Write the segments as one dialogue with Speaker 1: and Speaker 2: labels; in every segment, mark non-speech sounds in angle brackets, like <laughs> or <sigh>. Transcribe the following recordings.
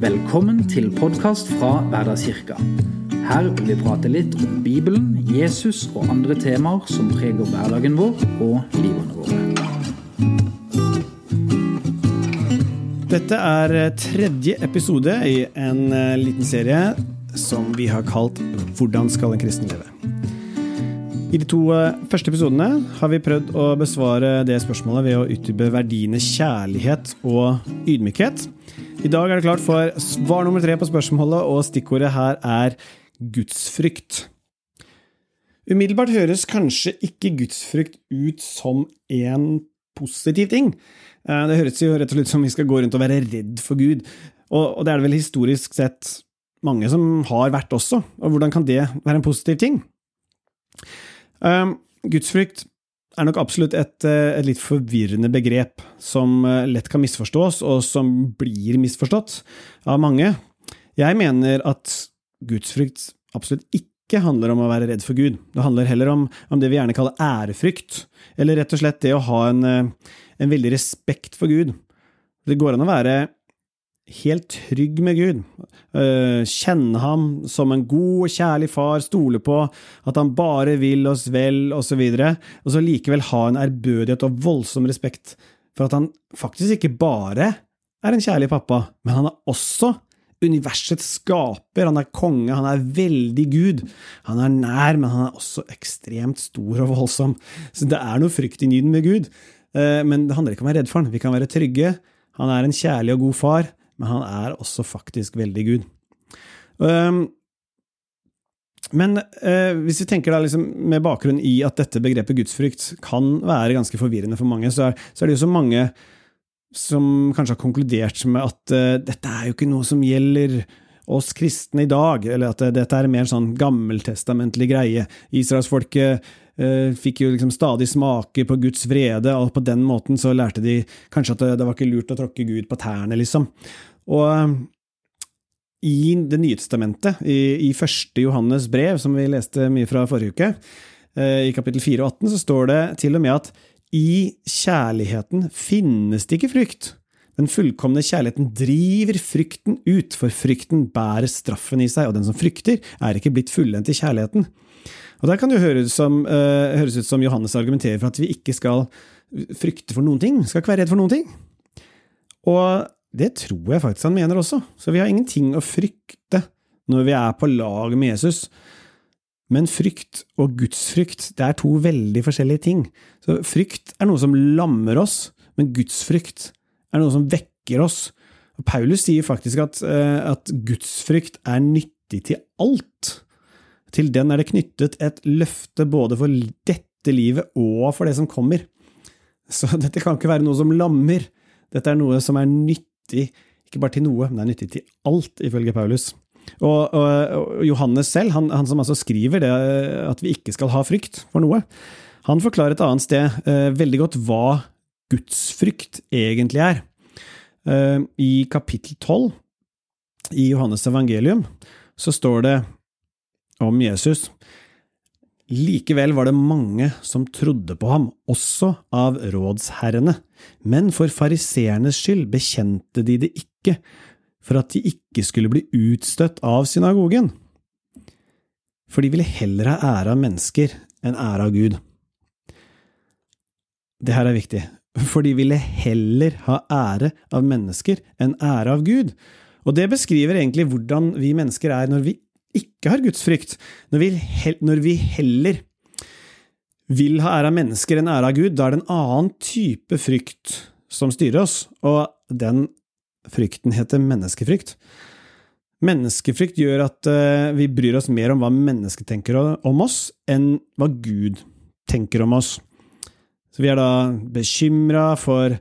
Speaker 1: Velkommen til podkast fra Hverdagskirka. Her vil vi prate litt om Bibelen, Jesus og andre temaer som preger hverdagen vår og livene våre.
Speaker 2: Dette er tredje episode i en eh, liten serie som vi har kalt Hvordan skal en kristen leve? I de to eh, første episodene har vi prøvd å besvare det spørsmålet ved å utdype verdiene kjærlighet og ydmykhet. I dag er det klart for svar nummer tre på spørsmålet, og stikkordet her er gudsfrykt. Umiddelbart høres kanskje ikke gudsfrykt ut som en positiv ting. Eh, det høres jo rett og slett som vi skal gå rundt og være redd for Gud, og det er det vel historisk sett mange som har vært også, og hvordan kan det være en positiv ting? Um, gudsfrykt er nok absolutt et, eh, et, litt forvirrende begrep, som eh, lett kan misforstås, og som blir misforstått av mange. Jeg mener at gudsfrykt absolutt ikke handler om å være redd for Gud. Det handler heller om, om det vi gjerne kaller ærefrykt, eller rett og slett det å ha en, eh, en veldig respekt for Gud. Det går an å være helt trygg med Gud, eh, kjenne ham som en god og kjærlig far, stole på at han bare vil oss vel, osv., og, så og så likevel ha en ærbødighet og voldsom respekt for at han faktisk ikke bare er en kjærlig pappa, men han er også universets skaper, han er konge, han er veldig Gud. Han er nær, men han er også ekstremt stor og voldsom. Så det er noe fryktinngytende med Gud. Eh, men det handler ikke om å være redd for han. Vi kan være trygge. Han er en kjærlig og god far men han er også faktisk veldig Gud. Men eh, hvis vi tenker da liksom med bakgrunn i at dette begrepet gudsfrykt kan være ganske forvirrende for mange, så er, det jo så mange som kanskje har konkludert med at eh, dette er jo ikke noe som gjelder oss kristne i dag, eller at dette er mer sånn gammeltestamentlig greie. Israelsfolket fikk jo liksom stadig smake på Guds vrede, og på den måten så lærte de kanskje at det, det var ikke lurt å tråkke Gud på tærne, liksom. Og um, i Det nye testamentet, i, i første Johannes brev, som vi leste mye fra forrige uke, eh, i kapittel 4 og 18, så står det til og med at i kjærligheten finnes det ikke frykt. Den fullkomne kjærligheten driver frykten ut, for frykten bærer straffen i seg, og den som frykter, er ikke blitt fullendt i kjærligheten. Og Der kan det høres, som, uh, høres ut som Johannes argumenterer for at vi ikke skal frykte for noen ting, skal ikke være redd for noen ting. Og det tror jeg faktisk han mener også, så vi har ingenting å frykte når vi er på lag med Jesus. Men frykt og gudsfrykt, det er to veldig forskjellige ting. Så frykt er noe som lammer oss, men gudsfrykt er noe som vekker oss. Og Paulus sier faktisk at, eh, at gudsfrykt er nyttig til alt. Til den er det knyttet et løfte både for dette livet og for det som kommer. Så <laughs> dette kan ikke være noe som lammer. Dette er noe som er nyttig nyttig ikke bare til noe, men det er nyttig til alt, ifølge Paulus. Og, og, og Johannes selv, han, han, som altså skriver det at vi ikke skal ha frykt for noe, han forklarer et annet sted eh, veldig godt hva gudsfrykt egentlig er. Eh, I kapittel 12 i Johannes evangelium så står det om Jesus Likevel var det mange som trodde på ham, også av rådsherrene, men for fariseernes skyld bekjente de det ikke, for at de ikke skulle bli utstøtt av synagogen. For de ville heller ha ære av mennesker enn ære av Gud. Det her er viktig, for de ville heller ha ære av mennesker enn ære av Gud. Og det beskriver egentlig hvordan vi mennesker er når vi ikke har gudsfrykt, når når vi heller vil ha ære av mennesker enn ære av Gud, da er det en annen type frykt som styrer oss, og den frykten heter menneskefrykt. Menneskefrykt gjør at uh, vi bryr oss mer om hva mennesket tenker om oss, enn hva Gud tenker om oss. Så vi er da bekymra for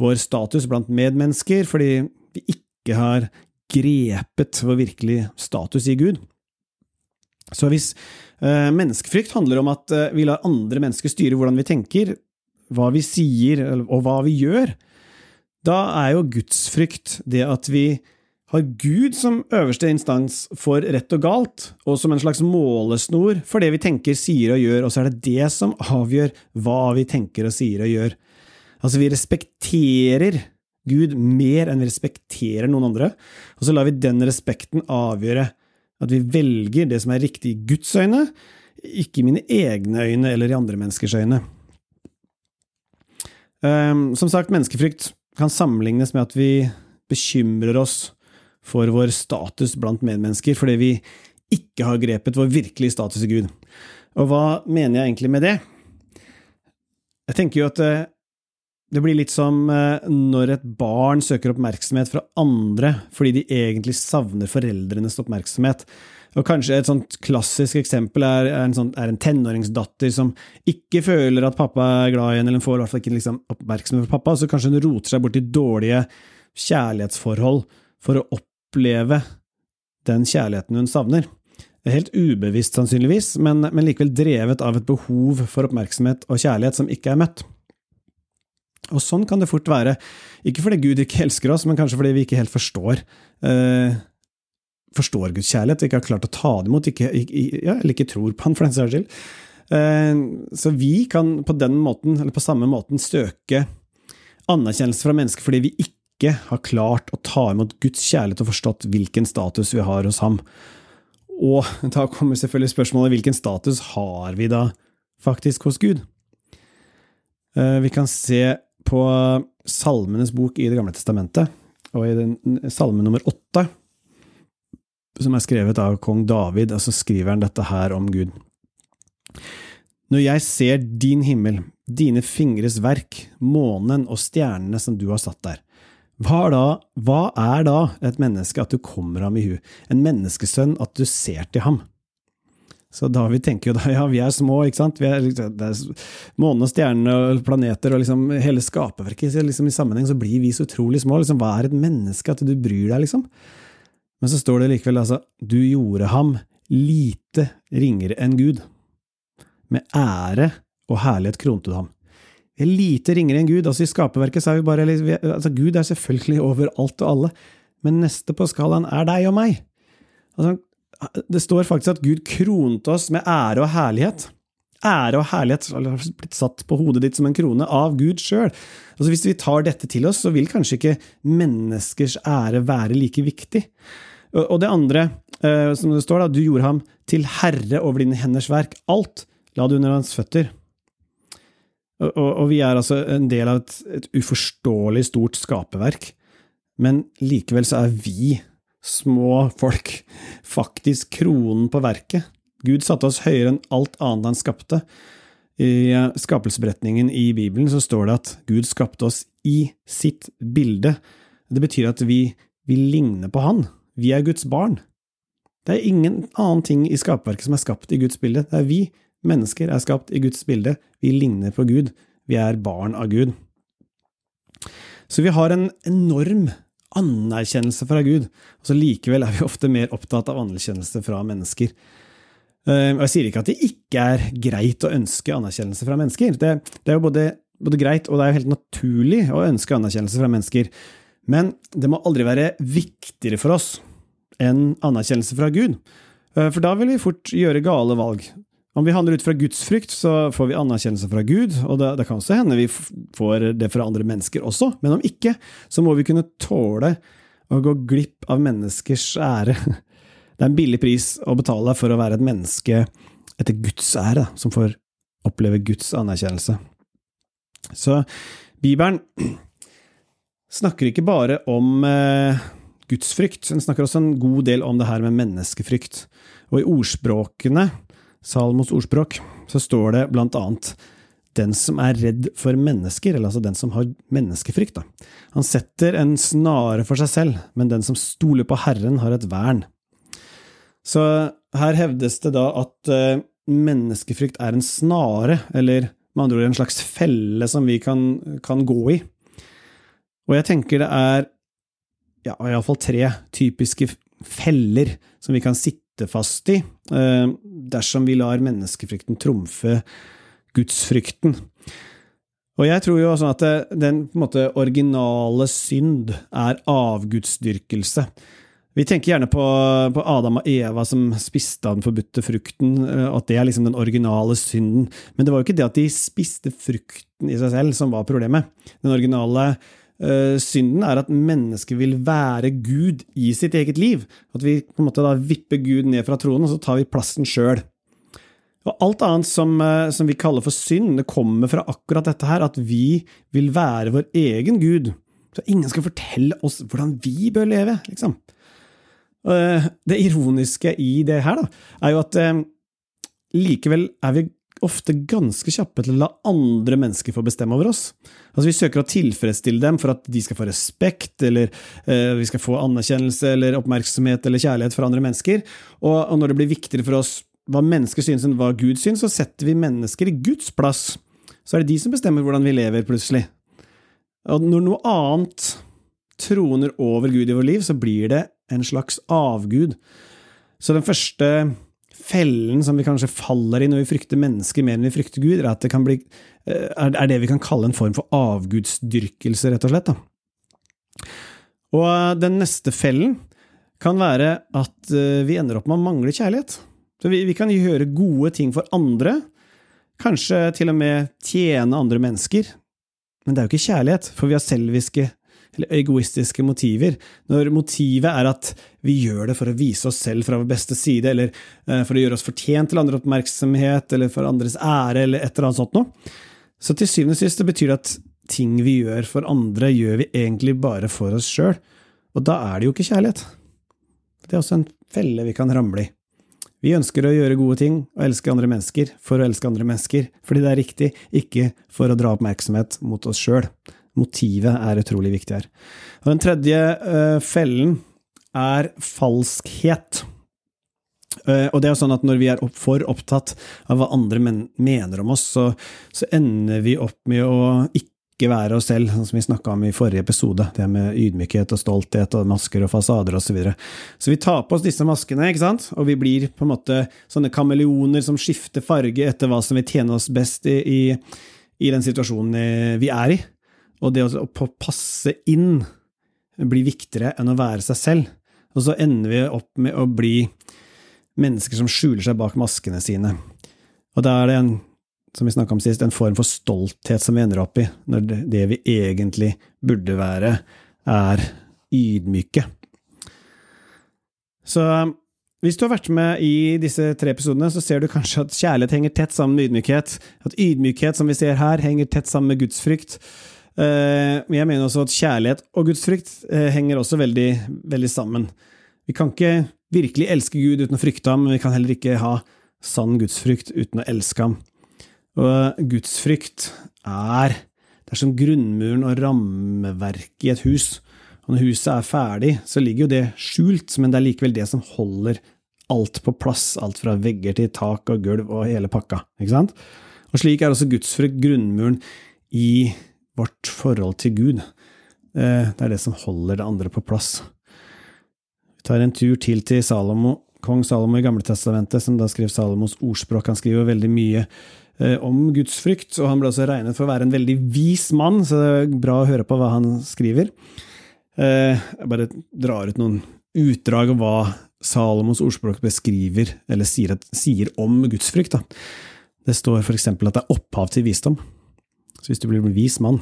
Speaker 2: vår status blant medmennesker, fordi vi ikke har grepet vår virkelige status i Gud. Så hvis uh, menneskefrykt handler om at uh, vi lar andre mennesker styre hvordan vi tenker, hva vi sier og hva vi gjør, da er jo gudsfrykt det at vi har Gud som øverste instans for rett og galt, og som en slags målesnor for det vi tenker, sier og gjør, og så er det det som avgjør hva vi tenker og sier og gjør. Altså, vi respekterer Gud mer enn vi respekterer noen andre, og så lar vi den respekten avgjøre at vi velger det som er riktig i Guds øyne, ikke i mine egne øyne eller i andre menneskers øyne. Um, som sagt, menneskefrykt kan sammenlignes med at vi bekymrer oss for vår status blant medmennesker fordi vi ikke har grepet vår virkelige status i Gud. Og hva mener jeg egentlig med det? Jeg tenker jo at eh, det blir litt som eh, når et barn søker oppmerksomhet fra andre fordi de egentlig savner foreldrenes oppmerksomhet. Og Kanskje et sånt klassisk eksempel er en, sånn, er en tenåringsdatter som ikke føler at pappa er glad i henne, eller får i hvert fall ikke liksom, oppmerksomhet fra pappa, så kanskje hun roter seg bort i dårlige kjærlighetsforhold for å oppleve den kjærligheten hun savner. Helt ubevisst, sannsynligvis, men, men likevel drevet av et behov for oppmerksomhet og kjærlighet som ikke er møtt. Og sånn kan det fort være, ikke fordi Gud ikke elsker oss, men kanskje fordi vi ikke helt forstår eh, forstår Guds kjærlighet, ikke har klart å ta det imot, ikke, ja, eller ikke tror på han for den saks skyld. Eh, så vi kan på den måten, eller på samme måten, søke anerkjennelse fra mennesker fordi vi ikke har klart å ta imot Guds kjærlighet og forstått hvilken status vi har hos ham. Og da kommer selvfølgelig spørsmålet hvilken status har vi da faktisk hos Gud? Eh, vi kan se på Salmenes bok i Det gamle testamentet, og i den, salme nummer åtte, som er skrevet av kong David, og så skriver han dette her om Gud. Når jeg ser din himmel, dine fingres verk, månen og stjernene som du har satt der, hva er, da, hva er da et menneske at du kommer ham i hu, en menneskesønn at du ser til ham? Så David tenker jo da <laughs> ja, vi er små, ikke sant, vi er, liksom, det er måne og stjernene og planeter og liksom hele skaperverket, liksom i sammenheng så blir vi så utrolig små, liksom hva er et menneske at du bryr deg, liksom? Men så står det likevel altså, du gjorde ham lite ringere enn Gud. Med ære og herlighet kronte du ham. Vi er lite ringere enn Gud. Altså I skaperverket så er vi bare altså Gud er selvfølgelig over alt og alle, men neste på skalaen er deg og meg. Altså, det står faktisk at Gud kronte oss med ære og herlighet. Ære og herlighet har blitt satt på hodet ditt som en krone av Gud sjøl. Altså hvis vi tar dette til oss, så vil kanskje ikke menneskers ære være like viktig. Og det andre, eh, som det står, da, du gjorde ham til herre over dine henders verk. Alt la du under hans føtter. Og, og vi er altså en del av et, et uforståelig stort skaperverk, men likevel så er vi små folk faktisk kronen på verket. Gud satte oss høyere enn alt annet han skapte. I skapelsesberetningen i Bibelen så står det at Gud skapte oss i sitt bilde. Det betyr at vi, vi ligner på Han. Vi er Guds barn. Det er ingen annen ting i skaperverket som er skapt i Guds bilde. Det er vi mennesker er skapt i Guds bilde. Vi ligner på Gud. Vi er barn av Gud. Så vi har en enorm anerkjennelse fra Gud. Altså, så Likevel er vi ofte mer opptatt av anerkjennelse fra mennesker. Eh, og Jeg sier ikke at det ikke er greit å ønske anerkjennelse fra mennesker. Det, det er jo både, både, greit og det er jo helt naturlig å ønske anerkjennelse fra mennesker. Men det må aldri være viktigere for oss enn anerkjennelse fra Gud. Eh, for da vil vi fort gjøre gale valg. Om vi handler ut fra gudsfrykt, så får vi anerkjennelse fra Gud, og det, det, kan også hende vi får det fra andre mennesker også, men om ikke, så må vi kunne tåle å gå glipp av menneskers ære. Det er en billig pris å betale for å være et menneske etter Guds ære, som får oppleve Guds anerkjennelse. Så Bibelen snakker ikke bare om eh, gudsfrykt, den snakker også en god del om det her med menneskefrykt. Og i ordspråkene Salmos ordspråk, så står det blant annet den som er redd for mennesker, eller altså den som har menneskefrykt. Da. Han setter en snare for seg selv, men den som stoler på Herren, har et vern. Så her hevdes det da at uh, menneskefrykt er en snare, eller med andre ord en slags felle som vi kan, kan gå i. Og jeg tenker det er ja, iallfall tre typiske feller som vi kan sitte sitte fast i eh, dersom vi lar menneskefrykten trumfe gudsfrykten. Og jeg tror jo også at den måte, originale synd er avgudsdyrkelse. Vi tenker gjerne på, på, Adam og Eva som spiste av den forbudte frukten, og at det er liksom den originale synden. Men det var jo ikke det at de spiste frukten i seg selv som var problemet. Den originale uh, synden, er at mennesket vil være Gud i sitt eget liv. At vi på en måte da vipper Gud ned fra tronen, og så tar vi plassen sjøl. Og alt annet som, uh, som, vi kaller for synd, det kommer fra akkurat dette her, at vi vil være vår egen Gud. Så ingen skal fortelle oss hvordan vi bør leve, liksom. Uh, det ironiske i det her, da, er jo at likevel er vi ofte ganske kjappe til å la andre mennesker få bestemme over oss. Altså Vi søker å tilfredsstille dem for at de skal få respekt, eller eh, vi skal få anerkjennelse eller oppmerksomhet eller kjærlighet fra andre mennesker. Og, og, når det blir viktigere for oss hva mennesker synes enn hva Gud syns, så setter vi mennesker i Guds plass. Så er det de som bestemmer hvordan vi lever, plutselig. Og når noe annet troner over Gud i vårt liv, så blir det en slags avgud. Så den første fellen som vi kanskje faller i når vi frykter mennesker mer enn vi frykter Gud, er det bli, eh, er det vi kan kalle en form for avgudsdyrkelse, rett og slett. Da. Og eh, den neste fellen kan være at eh, vi ender opp med å mangle kjærlighet. Så vi, vi kan gjøre gode ting for andre, kanskje til og med tjene andre mennesker, men det er jo ikke kjærlighet, for vi har selviske eller egoistiske motiver. Når motivet er at vi gjør det for å vise oss selv fra vår beste side, eller eh, for å gjøre oss fortjent til andre oppmerksomhet, eller for andres ære, eller et eller annet sånt noe. Så til syvende og sist betyr det at ting vi gjør for andre, gjør vi egentlig bare for oss sjøl. Og da er det jo ikke kjærlighet. Det er også en felle vi kan ramle i. Vi ønsker å gjøre gode ting og elske andre mennesker for å elske andre mennesker, fordi det er riktig, ikke for å dra oppmerksomhet mot oss sjøl. Motivet er utrolig viktig her. Og den tredje uh, fellen er falskhet. Uh, og det er jo sånn at når vi er opp, for opptatt av hva andre men, mener om oss, så, så, ender vi opp med å ikke være oss selv, sånn som vi snakka om i forrige episode. Det med ydmykhet og stolthet og masker og fasader osv. Så, videre. så vi tar på oss disse maskene, ikke sant? og vi blir på en måte sånne kameleoner som skifter farge etter hva som vil tjene oss best i, i, i den situasjonen vi er i. Og det å passe inn blir viktigere enn å være seg selv. Og så ender vi opp med å bli mennesker som skjuler seg bak maskene sine. Og da er det en, som vi snakka om sist, en form for stolthet som vi ender opp i, når det vi egentlig burde være, er ydmyke. Så hvis du har vært med i disse tre episodene, så ser du kanskje at kjærlighet henger tett sammen med ydmykhet. At ydmykhet, som vi ser her, henger tett sammen med gudsfrykt. Eh, men jeg mener også at kjærlighet og gudsfrykt eh, henger også veldig, veldig sammen. Vi kan ikke virkelig elske Gud uten å frykte ham, men vi kan heller ikke ha sann gudsfrykt uten å elske ham. Og gudsfrykt er det er som grunnmuren og rammeverket i et hus. Og når huset er ferdig, så ligger jo det skjult, men det er likevel det som holder alt på plass, alt fra vegger til tak og gulv og hele pakka. Ikke sant? Og slik er også gudsfrykt grunnmuren i vårt forhold til Gud. Eh, det er det som holder det andre på plass. Vi tar en tur til til Salomo, kong Salomo i Gamletestamentet, som da skrev Salomos ordspråk. Han skriver veldig mye eh, om gudsfrykt, og han ble også regnet for å være en veldig vis mann, så det er bra å høre på hva han skriver. Eh, jeg bare drar ut noen utdrag av hva Salomos ordspråk beskriver, eller sier, sier om gudsfrykt. Da. Det står eksempel at det er opphav til visdom. Så hvis du blir en vis mann,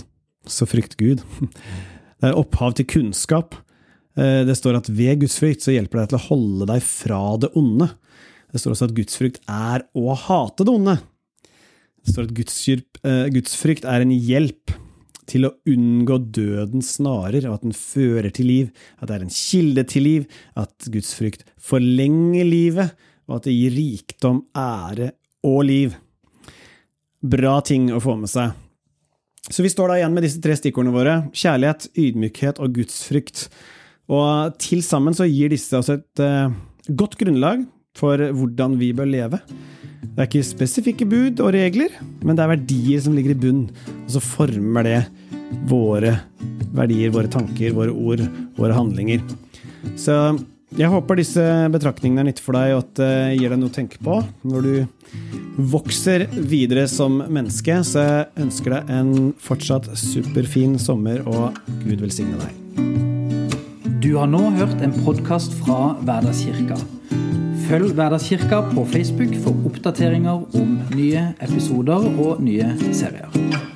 Speaker 2: så frykt Gud. <laughs> Det er opphav til kunnskap. Eh, det står at ved gudsfrykt så hjelper det deg til å holde deg fra det onde. Det står også at gudsfrykt er å hate det onde. Det står at eh, gudsfrykt er en hjelp til å unngå dødens snarer, og at den fører til liv, at det er en kilde til liv, at gudsfrykt forlenger livet, og at det gir rikdom, ære og liv. Bra ting å få med seg. Så vi står da igjen med disse tre stikkordene våre. Kjærlighet, ydmykhet og gudsfrykt. Og til sammen så gir disse oss et uh, godt grunnlag for hvordan vi bør leve. Det er ikke spesifikke bud og regler, men det er verdier som ligger i bunn. Og så former det våre verdier, våre tanker, våre ord, våre handlinger. Så jeg håper disse betraktningene er nyttige for deg, og at det gir deg noe å tenke på når du vokser videre som menneske. Så jeg ønsker deg en fortsatt superfin sommer, og Gud velsigne deg.
Speaker 1: Du har nå hørt en podkast fra Hverdagskirka. Følg Hverdagskirka på Facebook for oppdateringer om nye episoder og nye serier.